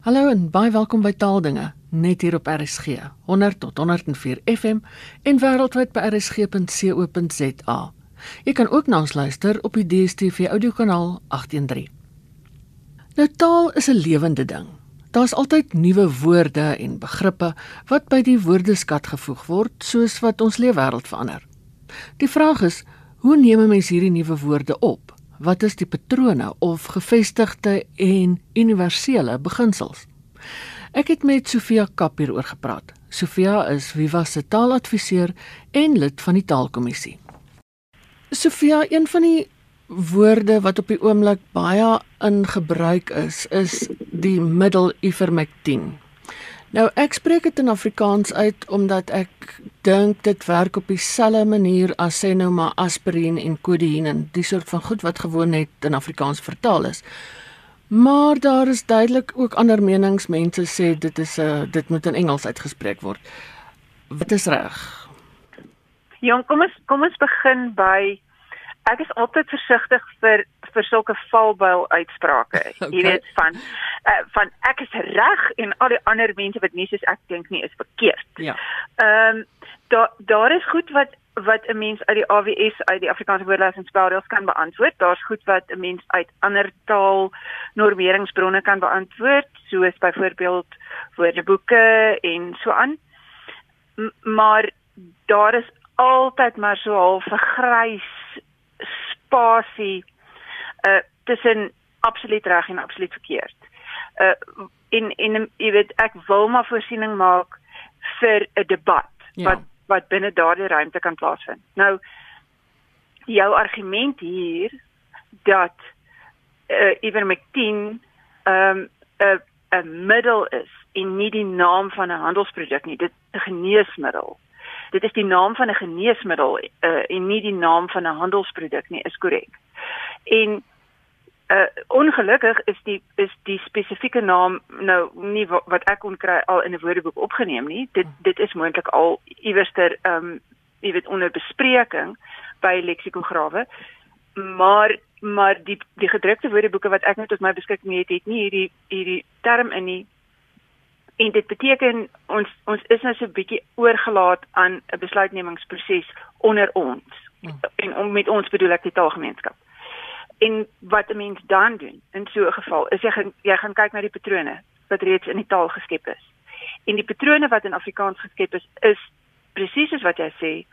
Hallo en baie welkom by Taaldinge net hier op RSG 100 tot 104 FM en wêreldwyd by rsg.co.za. Jy kan ook na ons luister op die DStv audiokanaal 813. Nou taal is 'n lewende ding. Daar's altyd nuwe woorde en begrippe wat by die woordeskat gevoeg word soos wat ons leefwêreld verander. Die vraag is, hoe neem 'n mens hierdie nuwe woorde op? Wat is die patrone of gevestigde en universele beginsels? Ek het met Sofia Kap hieroor gepraat. Sofia is Viva se taaladviseur en lid van die taalkommissie. Sofia, een van die woorde wat op die oomblik baie in gebruik is, is die middelivermectin. Nou ek spreek dit in Afrikaans uit omdat ek dink dit werk op dieselfde manier as sê nou maar aspirien en codeïne, die soort van goed wat gewoon net in Afrikaans vertaal is. Maar daar is duidelik ook ander menings. Mense sê dit is 'n uh, dit moet in Engels uitgespreek word. Wat is reg? Jong, kom ons kom ons begin by ek is altyd versigtig vir vir sulke valbuil uitsprake. Okay. Jy weet van uh, van ek is reg en al die ander mense wat nie soos ek dink nie is verkeerd. Ja. Ehm um, daar daar is goed wat wat 'n mens uit die AWS uit die Afrikaanse woordelys en spelreëls kan beantwoord. Daar's goed wat 'n mens uit ander taal normeringsbronne kan beantwoord, soos byvoorbeeld woordeboeke en so aan. M maar daar is altyd maar so half 'n grys spasie uh tussen absoluut reg en absoluut verkeerd. Uh in in jy weet ek wil maar voorsiening maak vir 'n debat ja. wat wat binne daardie ruimte kan plaasvind. Nou jou argument hier dat uh ivermectin ehm um, 'n 'n middel is en nie die naam van 'n handelsproduk nie, dit 'n geneesmiddel dit is die naam van 'n geneesmiddel uh, en nie die naam van 'n handelsproduk nie, is korrek. En uh ongelukkig is die is die spesifieke naam nou nie wat, ek kon kry al in 'n woordeboek opgeneem nie. Dit dit is moontlik al iewerster ehm um, jy weet onder bespreking by leksikograwe. Maar maar die die gedrukte woordeboeke wat ek nou tot my beskikking het, het nie hierdie hierdie term in nie en dit beteken ons ons is nou so 'n bietjie oorgelaat aan 'n besluitnemingsproses onder ons. Hmm. en om met ons bedoel ek die taalgemeenskap. En wat 'n mens dan doen in so 'n geval is jy gaan jy gaan kyk na die patrone wat reeds in die taal geskep is. En die patrone wat in Afrikaans geskep is is presies soos wat jy sê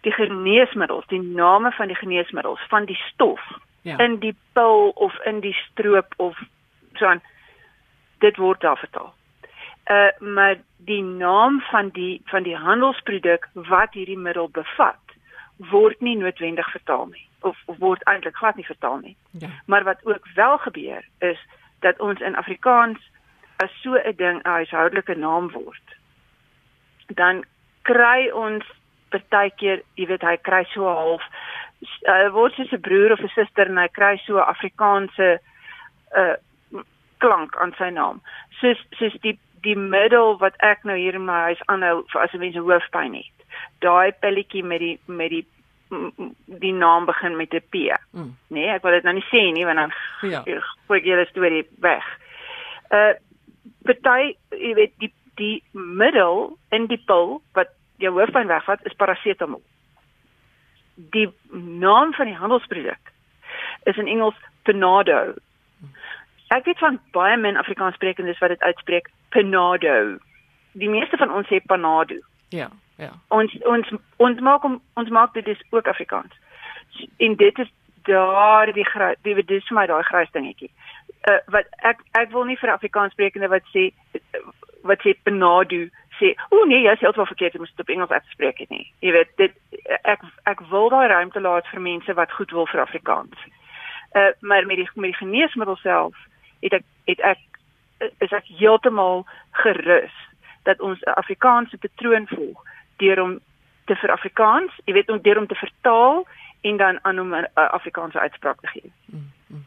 die geneesmiddels die name van die geneesmiddels van die stof ja. in die pil of in die stroop of so aan. Dit word daar vertaal uh maar die naam van die van die handelsproduk wat hierdie middel bevat word nie noodwendig vertaal nie of, of word eintlik glad nie vertaal nie. Ja. Maar wat ook wel gebeur is dat ons in Afrikaans as so 'n ding 'n huishoudelike naam word. Dan kry ons partykeer, jy weet, hy kry so half uh, word soos 'n broer of 'n suster en hy kry so 'n Afrikaanse uh klank aan sy naam. Soos soos die die middel wat ek nou hier in my huis aanhou vir as 'n mens hoofpyn het. Daai pilletjie met die met die die naam begin met 'n P. Mm. Nee, ek wil dit nou nie sê nie want dan ja. gooi ek julle storie weg. Uh party, jy weet die die middel in die pil wat jou hoofpyn wegvat is parasetamol. Die naam van die handelsproduk is in Engels Panado. Ek weet van baie min Afrikaanssprekendes wat dit uitspreek Panado. Die meeste van ons sê Panado. Ja, ja. Ons ons ons maak ons maak dit is ook Afrikaans. En dit is daar die die wat dis vir my daai grys dingetjie. Uh wat ek ek wil nie vir Afrikaanssprekende wat sê wat sê Panado sê, o nee, jy sê dit was verkeerd, jy moet op Engels uitspreek het nie. Jy weet, dit ek ek wil daai ruimte laat vir mense wat goed wil vir Afrikaans. Uh maar met die met die geneesmiddel self het ek het ek is ek heeltemal gerus dat ons 'n Afrikaanse patroon volg deur om te vir Afrikaans, jy weet om deur om te vertaal en dan aan hom 'n Afrikaanse uitspraak te gee. Mm, mm.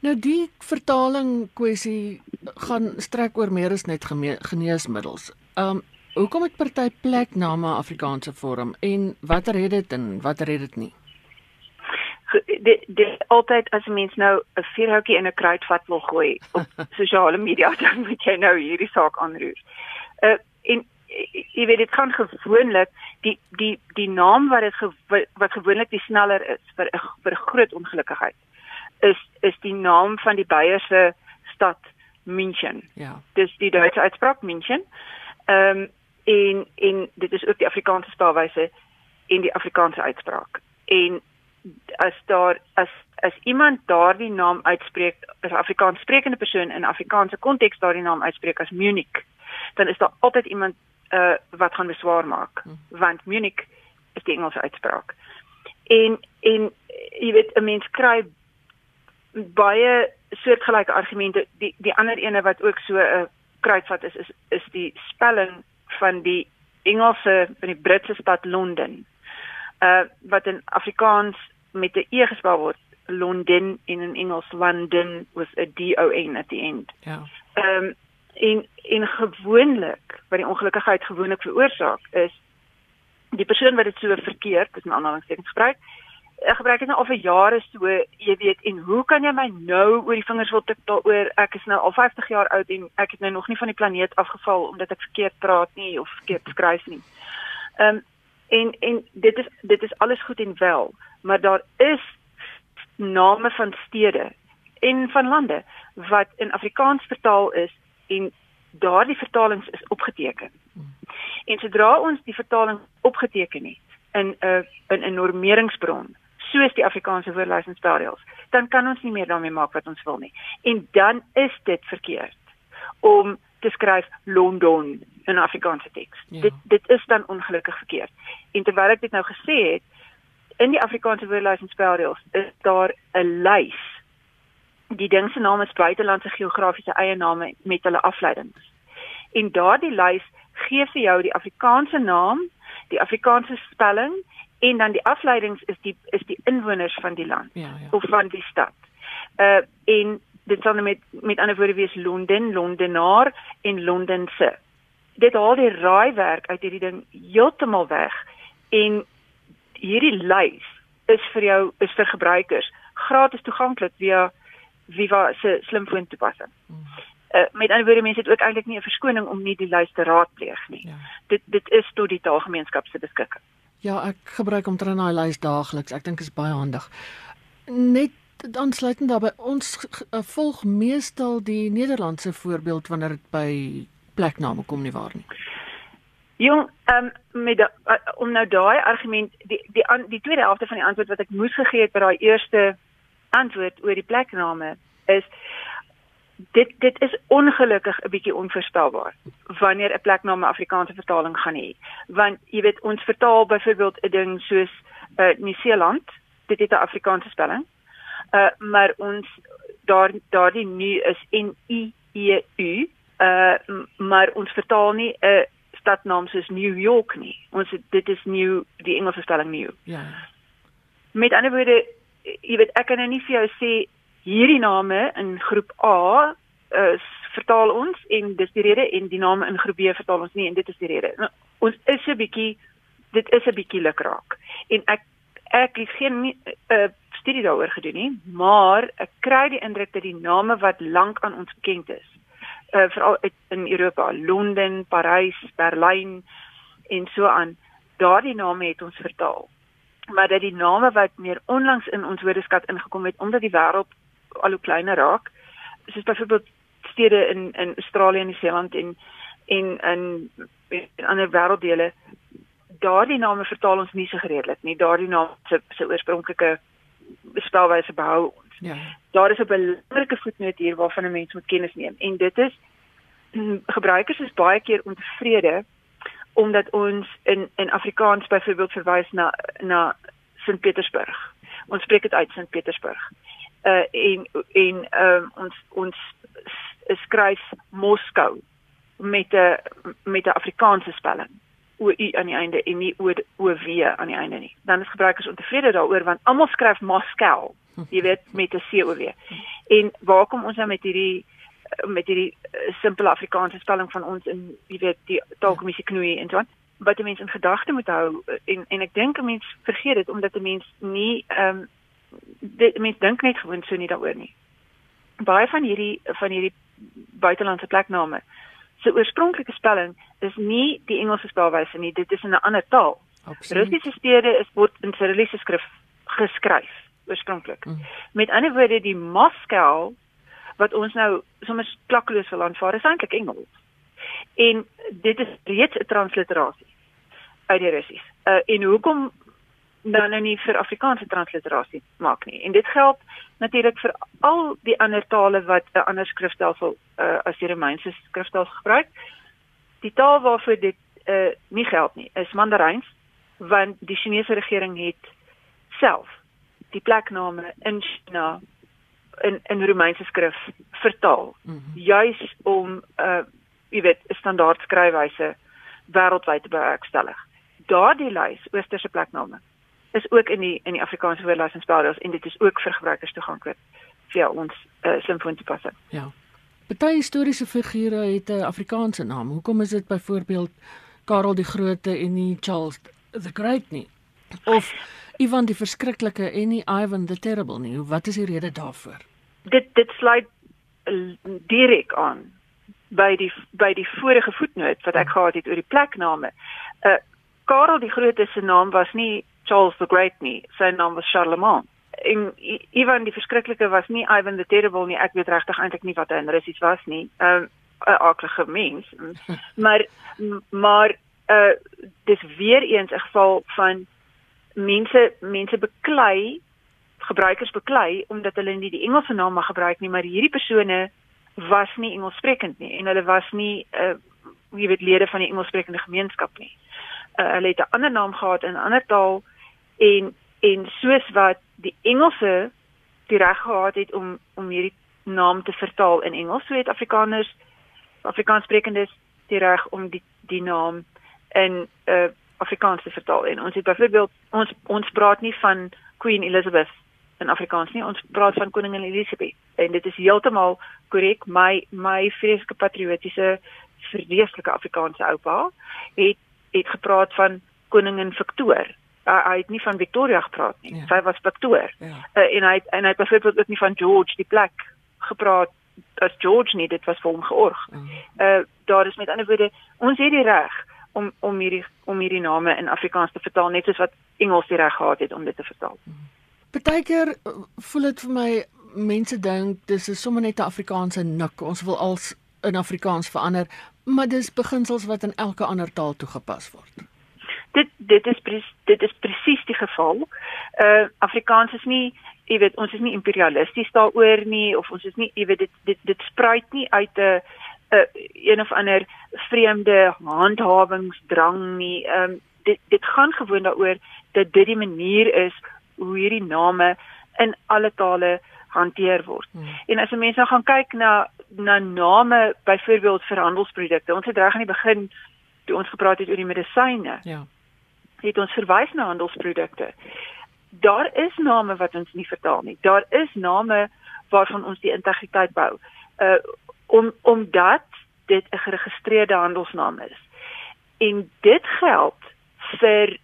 Nou die vertaling kwessie gaan strek oor meer as net geneesmiddels. Um hoekom het party plek name Afrikaanse vorm en watter het dit en watter het dit nie? Dit dit altyd as 'n mens nou 'n vuurhoutjie in 'n kruitvat wil gooi op sosiale media dan moet jy nou hierdie saak aanroer. Uh en jy weet dit kan gewoonlik die die die naam wat dit ge, wat gewoonlik die sneller is vir vir groot ongelukkigheid is is die naam van die Beierse stad München. Ja. Dis die Duitse uitspraak München. Ehm um, en en dit is ook die Afrikaanse spelwyse en die Afrikaanse uitspraak. En as daar as as iemand daardie naam uitspreek, as 'n Afrikaans sprekende persoon in Afrikaanse konteks daardie naam uitspreek as Munich, dan is daar altyd iemand uh wat gaan beswaar maak, hm. want Munich is die Engelse uitspraak. En en jy weet 'n mens kry baie soortgelyke argumente. Die die ander ene wat ook so 'n uh, kruitvat is is is die spelling van die Engelse van die Britse stad Londen. Uh wat in Afrikaans met 'n e gespel word, Londen in in Engels London with a D O N at the end. Ja. Ehm um, en en gewoonlik wat die ongelukkigheid gewoonlik veroorsaak is die persoon wat dit so verkeerd, dis 'n aanhalingstekens gebruik, ek gebruik dit nou al vir jare so, jy weet, en hoe kan jy my nou oor die vingers wil tik daaroor? Ek is nou al 50 jaar oud en ek het nou nog nie van die planeet afgeval omdat ek verkeerd praat nie of verkeerd skryf nie. Ehm um, en en dit is dit is alles goed en wel, maar daar is name van stede en van lande wat in Afrikaans vertaal is en daardie vertalings is opgeteken. En sodra ons die vertaling opgeteken het in 'n in 'n normeringsbron soos die Afrikaanse woordelys en spelreëls, dan kan ons nie meer daarmee maak wat ons wil nie. En dan is dit verkeerd om te skryf London in Afrikaanse teks. Ja. Dit dit is dan ongelukkig verkeerd. En terwyl ek dit nou gesê het, in die Afrikaanse woordelys en spelreëls is daar 'n lys. Die ding se naam is buitelandse geografiese eiename met hulle afleidings. En daardie lys gee vir jou die Afrikaanse naam, die Afrikaanse spelling en dan die afleidings is die is die inwoners van die land ja, ja. of van die stad. Uh en dit sal nou met met ander woorde wees Londen, Londenaar en Londense. Dit haal die raaiwerk uit hierdie ding heeltemal weg en hierdie lys is vir jou is vir gebruikers gratis toeganklik via Viva se slimfoon toepassing. Uh, met ander woorde mense het ook eintlik nie 'n verskoning om nie die lys te raadpleeg nie. Ja. Dit dit is tot die taalgemeenskap se beskikking. Ja, ek gebruik ter daai lys daagliks. Ek dink is baie handig. Net aansluitend daarbey ons uh, volg meestal die Nederlandse voorbeeld wanneer dit by plekname kom nie waar nie. Jong, ehm um, met da, uh, om nou daai argument die die an, die tweede helfte van die antwoord wat ek moes gegee het by daai eerste antwoord oor die plekname is dit dit is ongelukkig 'n bietjie onvoorspelbaar wanneer 'n plek na 'n Afrikaanse vertaling gaan hê. Want jy weet ons vertaal byvoorbeeld 'n ding soos uh Nieu-Seeland, dit het 'n Afrikaanse spelling. Uh maar ons daar daardie nu is N I E U. Uh maar ons vertaal nie 'n stadnaam soos New York nie. Ons dit is New die Engelse spelling New. Ja. Met ander woorde, jy weet ek kan nou nie vir jou sê hierdie name in groep A is vertaal ons en dis die rede en die name in groep B vertaal ons nie en dit is die rede. Nou, ons is 'n bietjie dit is 'n bietjie lukraak. En ek ek het geen 'n uh, eh, studie daaroor gedoen nie, maar ek kry die indruk dat die name wat lank aan ons bekend is, uh, veral in Europa, Londen, Parys, Berlyn en so aan, daardie name het ons vertaal. Maar dat die name wat meer onlangs in ons woordeskat ingekom het omdat die wêreld al hoe kleiner raak. Soos byvoorbeeld stede in in Australië en Nieu-Seeland en en in in ander wêrelddele daardie name vertaal ons nie so gereedlik nie. Daardie name se se oorspronklike spelwyse behou ons. Ja. Daar is 'n belangrike voetnoot hier waarvan 'n mens moet kennis neem en dit is gebruikers is baie keer ontevrede omdat ons in in Afrikaans byvoorbeeld verwys na na Sint Petersburg. Ons spreek dit uit Sint Petersburg uh en en um, ons ons skryf Moskou met 'n met 'n Afrikaanse spelling o u aan die einde en nie o o w aan die einde nie. Dan is gebruikers ontevrede daaroor want almal skryf Moskou, jy weet met 'n c o w. En waar kom ons nou met hierdie met hierdie uh, simpele Afrikaanse spelling van ons in jy weet die taalkommissie knoei en so aan? Wat die mense in gedagte moet hou en en ek dink 'n mens vergeet dit omdat 'n mens nie ehm um, dit mense dink net gewoon so nie daaroor nie. Baie van hierdie van hierdie buitelandse plekname se oorspronklike spelling is nie die Engelse spelwyse nie, dit is in 'n ander taal. Russiese stede is word in Cyrilliese skrif geskryf oorspronklik. Mm. Met ander woorde die Moskou wat ons nou sommer klakkeloos wil aanvaar is eintlik Engels. En dit is reeds 'n transliterasie uit die Russies. Uh en hoekom dan nou nie vir Afrikaanse transliterasie maak nie. En dit geld natuurlik vir al die ander tale wat 'n ander skrifstelsel uh, as die Romeinse skrifstelsel gebruik. Die taal waarvoor dit uh, nie geld nie, is Mandaryns, want die Chinese regering het self die plekname in China in in Romeinse skrif vertaal. Mm -hmm. Juis om uh jy weet, standaard skryfwyse wêreldwyd te bewerkstellig. Daardie lys oosterse plekname is ook in die in die Afrikaanse woordelys en dit is ook vir gebruikers toeganklik via ons uh, slimfoon toepassing. Ja. Party historiese figure het 'n Afrikaanse naam. Hoekom is dit byvoorbeeld Karel die Grote en nie Charles the Great nie? Of Ivan die Verskriklike en nie Ivan the Terrible nie? Wat is die rede daarvoor? Dit dit sluit eh, direk aan by die by die vorige voetnoot wat ek hmm. gehad het oor die plekname. Uh Karel die Grote se naam was nie Charles the Great nie. Sy naam was Charlemagne. En Ivan die verskriklike was nie Ivan the Terrible nie. Ek weet regtig eintlik nie wat hy in Russies was nie. 'n uh, 'n aardige mens. maar maar uh dis weer eens 'n geval van mense mense beklei gebruikers beklei omdat hulle nie die Engelse naam mag gebruik nie, maar hierdie persone was nie Engelssprekend nie en hulle was nie uh jy weet lede van die Engelssprekende gemeenskap nie. Uh, hulle het 'n ander naam gehad in 'n ander taal en en soos wat die Engelse die reg gehad het om om hierdie naam te vertaal in Engels, so het Afrikaners Afrikaanssprekendes die reg om die die naam in uh Afrikaans te vertaal. En ons het byvoorbeeld ons ons praat nie van Queen Elizabeth in Afrikaans nie, ons praat van koningin Elizabeth. En dit is heeltemal korrek. My my vreeslike patriotiese vreeslike Afrikaanse oupa het het gepraat van koningin Victoria uh, hy het nie van Victoria gepraat nie. Ja. Sy was Victor. Ja. Uh, en hy en hy het byvoorbeeld ook nie van George die plek gepraat as George nie, dit was vir hom georg. Ja. Uh daar is met ander woorde ons het die reg om om hierdie om hierdie name in Afrikaans te vertaal net soos wat Engels die reg gehad het om dit te vertaal. Partykeer uh, voel dit vir my mense dink dis is sommer net 'n Afrikaanse nik. Ons wil als in Afrikaans verander, maar dis beginsels wat in elke ander taal toegepas word dit dit is dit is presies die geval. Uh Afrikaans is nie, jy weet, ons is nie imperialisties daaroor nie of ons is nie, jy weet, dit dit dit spruit nie uit 'n 'n uh, een of ander vreemde handhawingsdrang nie. Ehm um, dit dit gaan gewoon daaroor dat dit die manier is hoe hierdie name in alle tale hanteer word. Hmm. En as mense nou gaan kyk na na name byvoorbeeld vir handelsprodukte. Ons het reg aan die begin toe ons gepraat het oor die medisyne. Ja het ons verwys na handelsprodukte. Daar is name wat ons nie vertaal nie. Daar is name waarvan ons die integriteit bou. Uh om omdat dit 'n geregistreerde handelsnaam is. En dit geld vir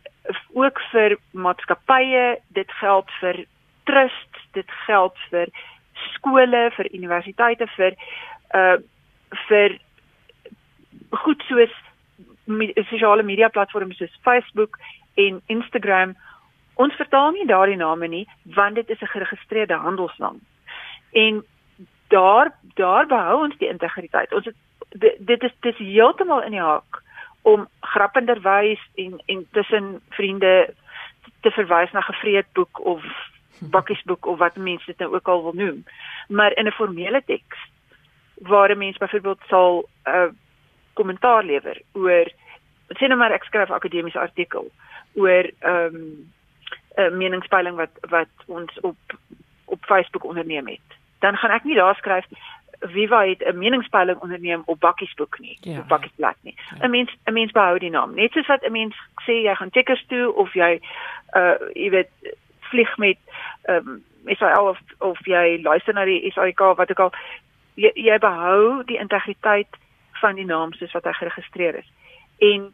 ook vir maatskappye, dit geld vir trusts, dit geld vir skole, vir universiteite, vir uh vir goed soos sosiale media platforms soos Facebook en Instagram ons vertaal nie daardie name nie want dit is 'n geregistreerde handelsnaam. En daar daar behou ons die integriteit. Ons het, dit is dit is heeltemal in die haak om grappenderwys en en tussen vriende te verwys na gevreedboek of bakkiesboek of wat mense dit nou ook al wil noem. Maar in 'n formele teks waar 'n mens byvoorbeeld sal 'n uh, kommentaar lewer oor sê nou maar ek skryf akademiese artikel oor ehm um, 'n meningspeiling wat wat ons op op Facebook onderneem het. Dan gaan ek nie daar skryf Viva het 'n meningspeiling onderneem op Bakkiesboek nie, ja, op Bakkiesblad nie. 'n ja. Mens 'n mens behou die naam. Net soos wat 'n mens sê jy gaan checkers toe of jy uh jy weet vlieg met ehm um, Israel of of jy luister na die SAK wat ook al jy, jy behou die integriteit van die naam soos wat hy geregistreer is. En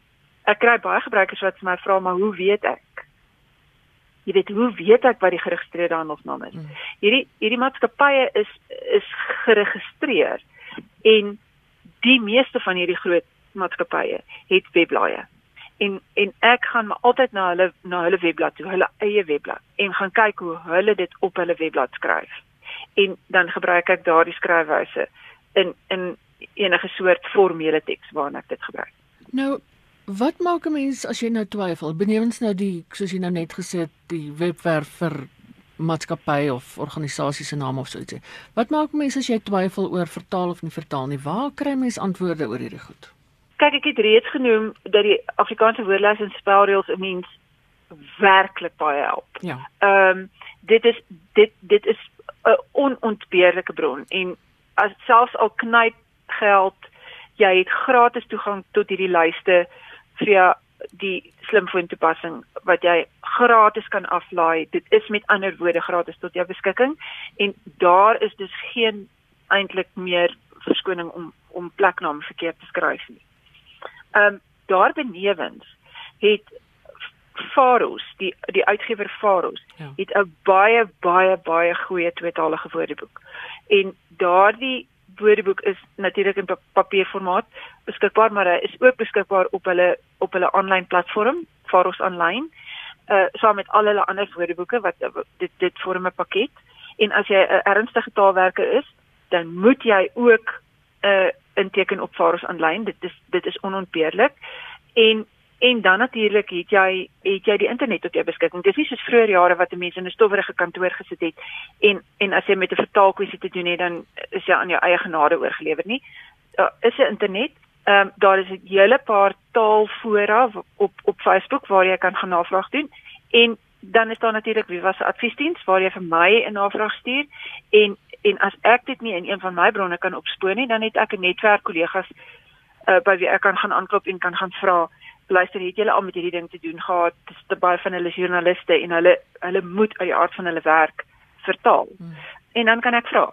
ek kry baie gebruikers wat vir my vra maar hoe weet ek? Jy weet hoe weet ek wat die geregistreerde handelsnaam is? Mm. Hierdie hierdie maatskappye is is geregistreer en die meeste van hierdie groot maatskappye het webblaaie. En en ek gaan maar altyd na hulle na hulle webblad toe, hulle eie webblad en gaan kyk hoe hulle dit op hulle webblad skryf. En dan gebruik ek daardie skryfwyse in in enige soort formele teks waarna ek dit gebruik. Nou, wat maak 'n mens as jy nou twyfel? Benewens nou die soos jy nou net gesê het, die webwerf vir maatskappy of organisasie se naam of so ietsie. Wat maak mense as jy twyfel oor vertaal of nie vertaal nie? Waar kry mense antwoorde oor hierdie goed? Kyk, ek het reeds genoem dat die Afrikaanse woordelys en spelreëls 'n mens werklik baie help. Ja. Ehm um, dit is dit dit is 'n onontbeerlike bron en as selfs al knyp geld jy het gratis toegang tot hierdie lyste via die slimfoon toepassing wat jy gratis kan aflaai. Dit is met ander woorde gratis tot jou beskikking en daar is dus geen eintlik meer verskoning om om plekname verkeerd te skryf nie. Ehm um, daar benewens het Faros, die die uitgewer Faros, ja. het 'n baie baie baie goeie tweetalige woordeboek. En daardie woordeboek is natuurlik in papierformaat beskikbaar, maar hy is ook beskikbaar op hulle op hulle aanlyn platform, Faros Online, uh saam met al hulle ander woordeboeke wat dit dit vorm 'n pakket. En as jy 'n ernstige taalwerker is, dan moet jy ook 'n uh, inteken op Faros Online. Dit is dit is onontbeerlik. En En dan natuurlik het jy het jy die internet tot jou beskikking. Dis nie soos vroeë jare wat mense in 'n stowwerige kantoor gesit het en en as jy met 'n vertaalkwessie te doen het, dan is jy aan jou eie genade oorgelewer nie. Daar is 'n internet. Ehm um, daar is 'n hele paar taalfora op op Facebook waar jy kan gaan navraag doen en dan is daar natuurlik Viva se adviesdiens waar jy vir my 'n navraag stuur en en as ek dit nie in een van my bronne kan opspoor nie, dan het ek 'n netwerk kollegas uh, by wie ek kan gaan aanklop en kan gaan vra luister het julle al met hierdie ding te doen gehad dis te baie van hulle joernaliste en hulle hulle moet uit die aard van hulle werk vertaal hmm. en dan kan ek vra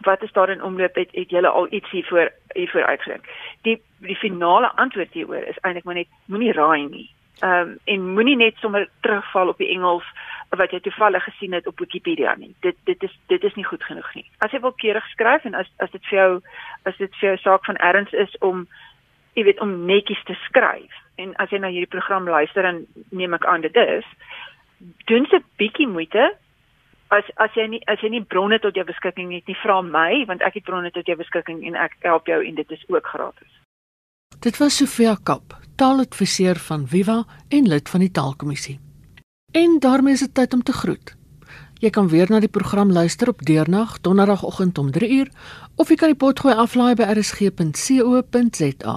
wat is daar in omloop het, het julle al iets hiervoor hiervoor uitgedink die die finale antwoord hieroor is eintlik maar net moenie raai nie ehm um, en moenie net sommer terugval op die Engels wat jy toevallig gesien het op Wikipedia nie. Dit dit is dit is nie goed genoeg nie. As jy wil keurig skryf en as as dit vir jou as dit vir jou saak van erns is om jy weet om netjies te skryf. En as jy na hierdie program luister en neem ek aan dit is, doen se bietjie moeite. As as jy nie as jy nie bronne tot jou beskikking het nie, vra my want ek het bronne tot jou beskikking en ek help jou en dit is ook gratis. Dit was Sofia Kap, taaladviseur van Viva en lid van die Taalkommissie. En daarmee is dit tyd om te groet. Jy kan weer na die program luister op deernag donderdagoggend om 3uur of jy kan die potgooi aflaai by rsg.co.za.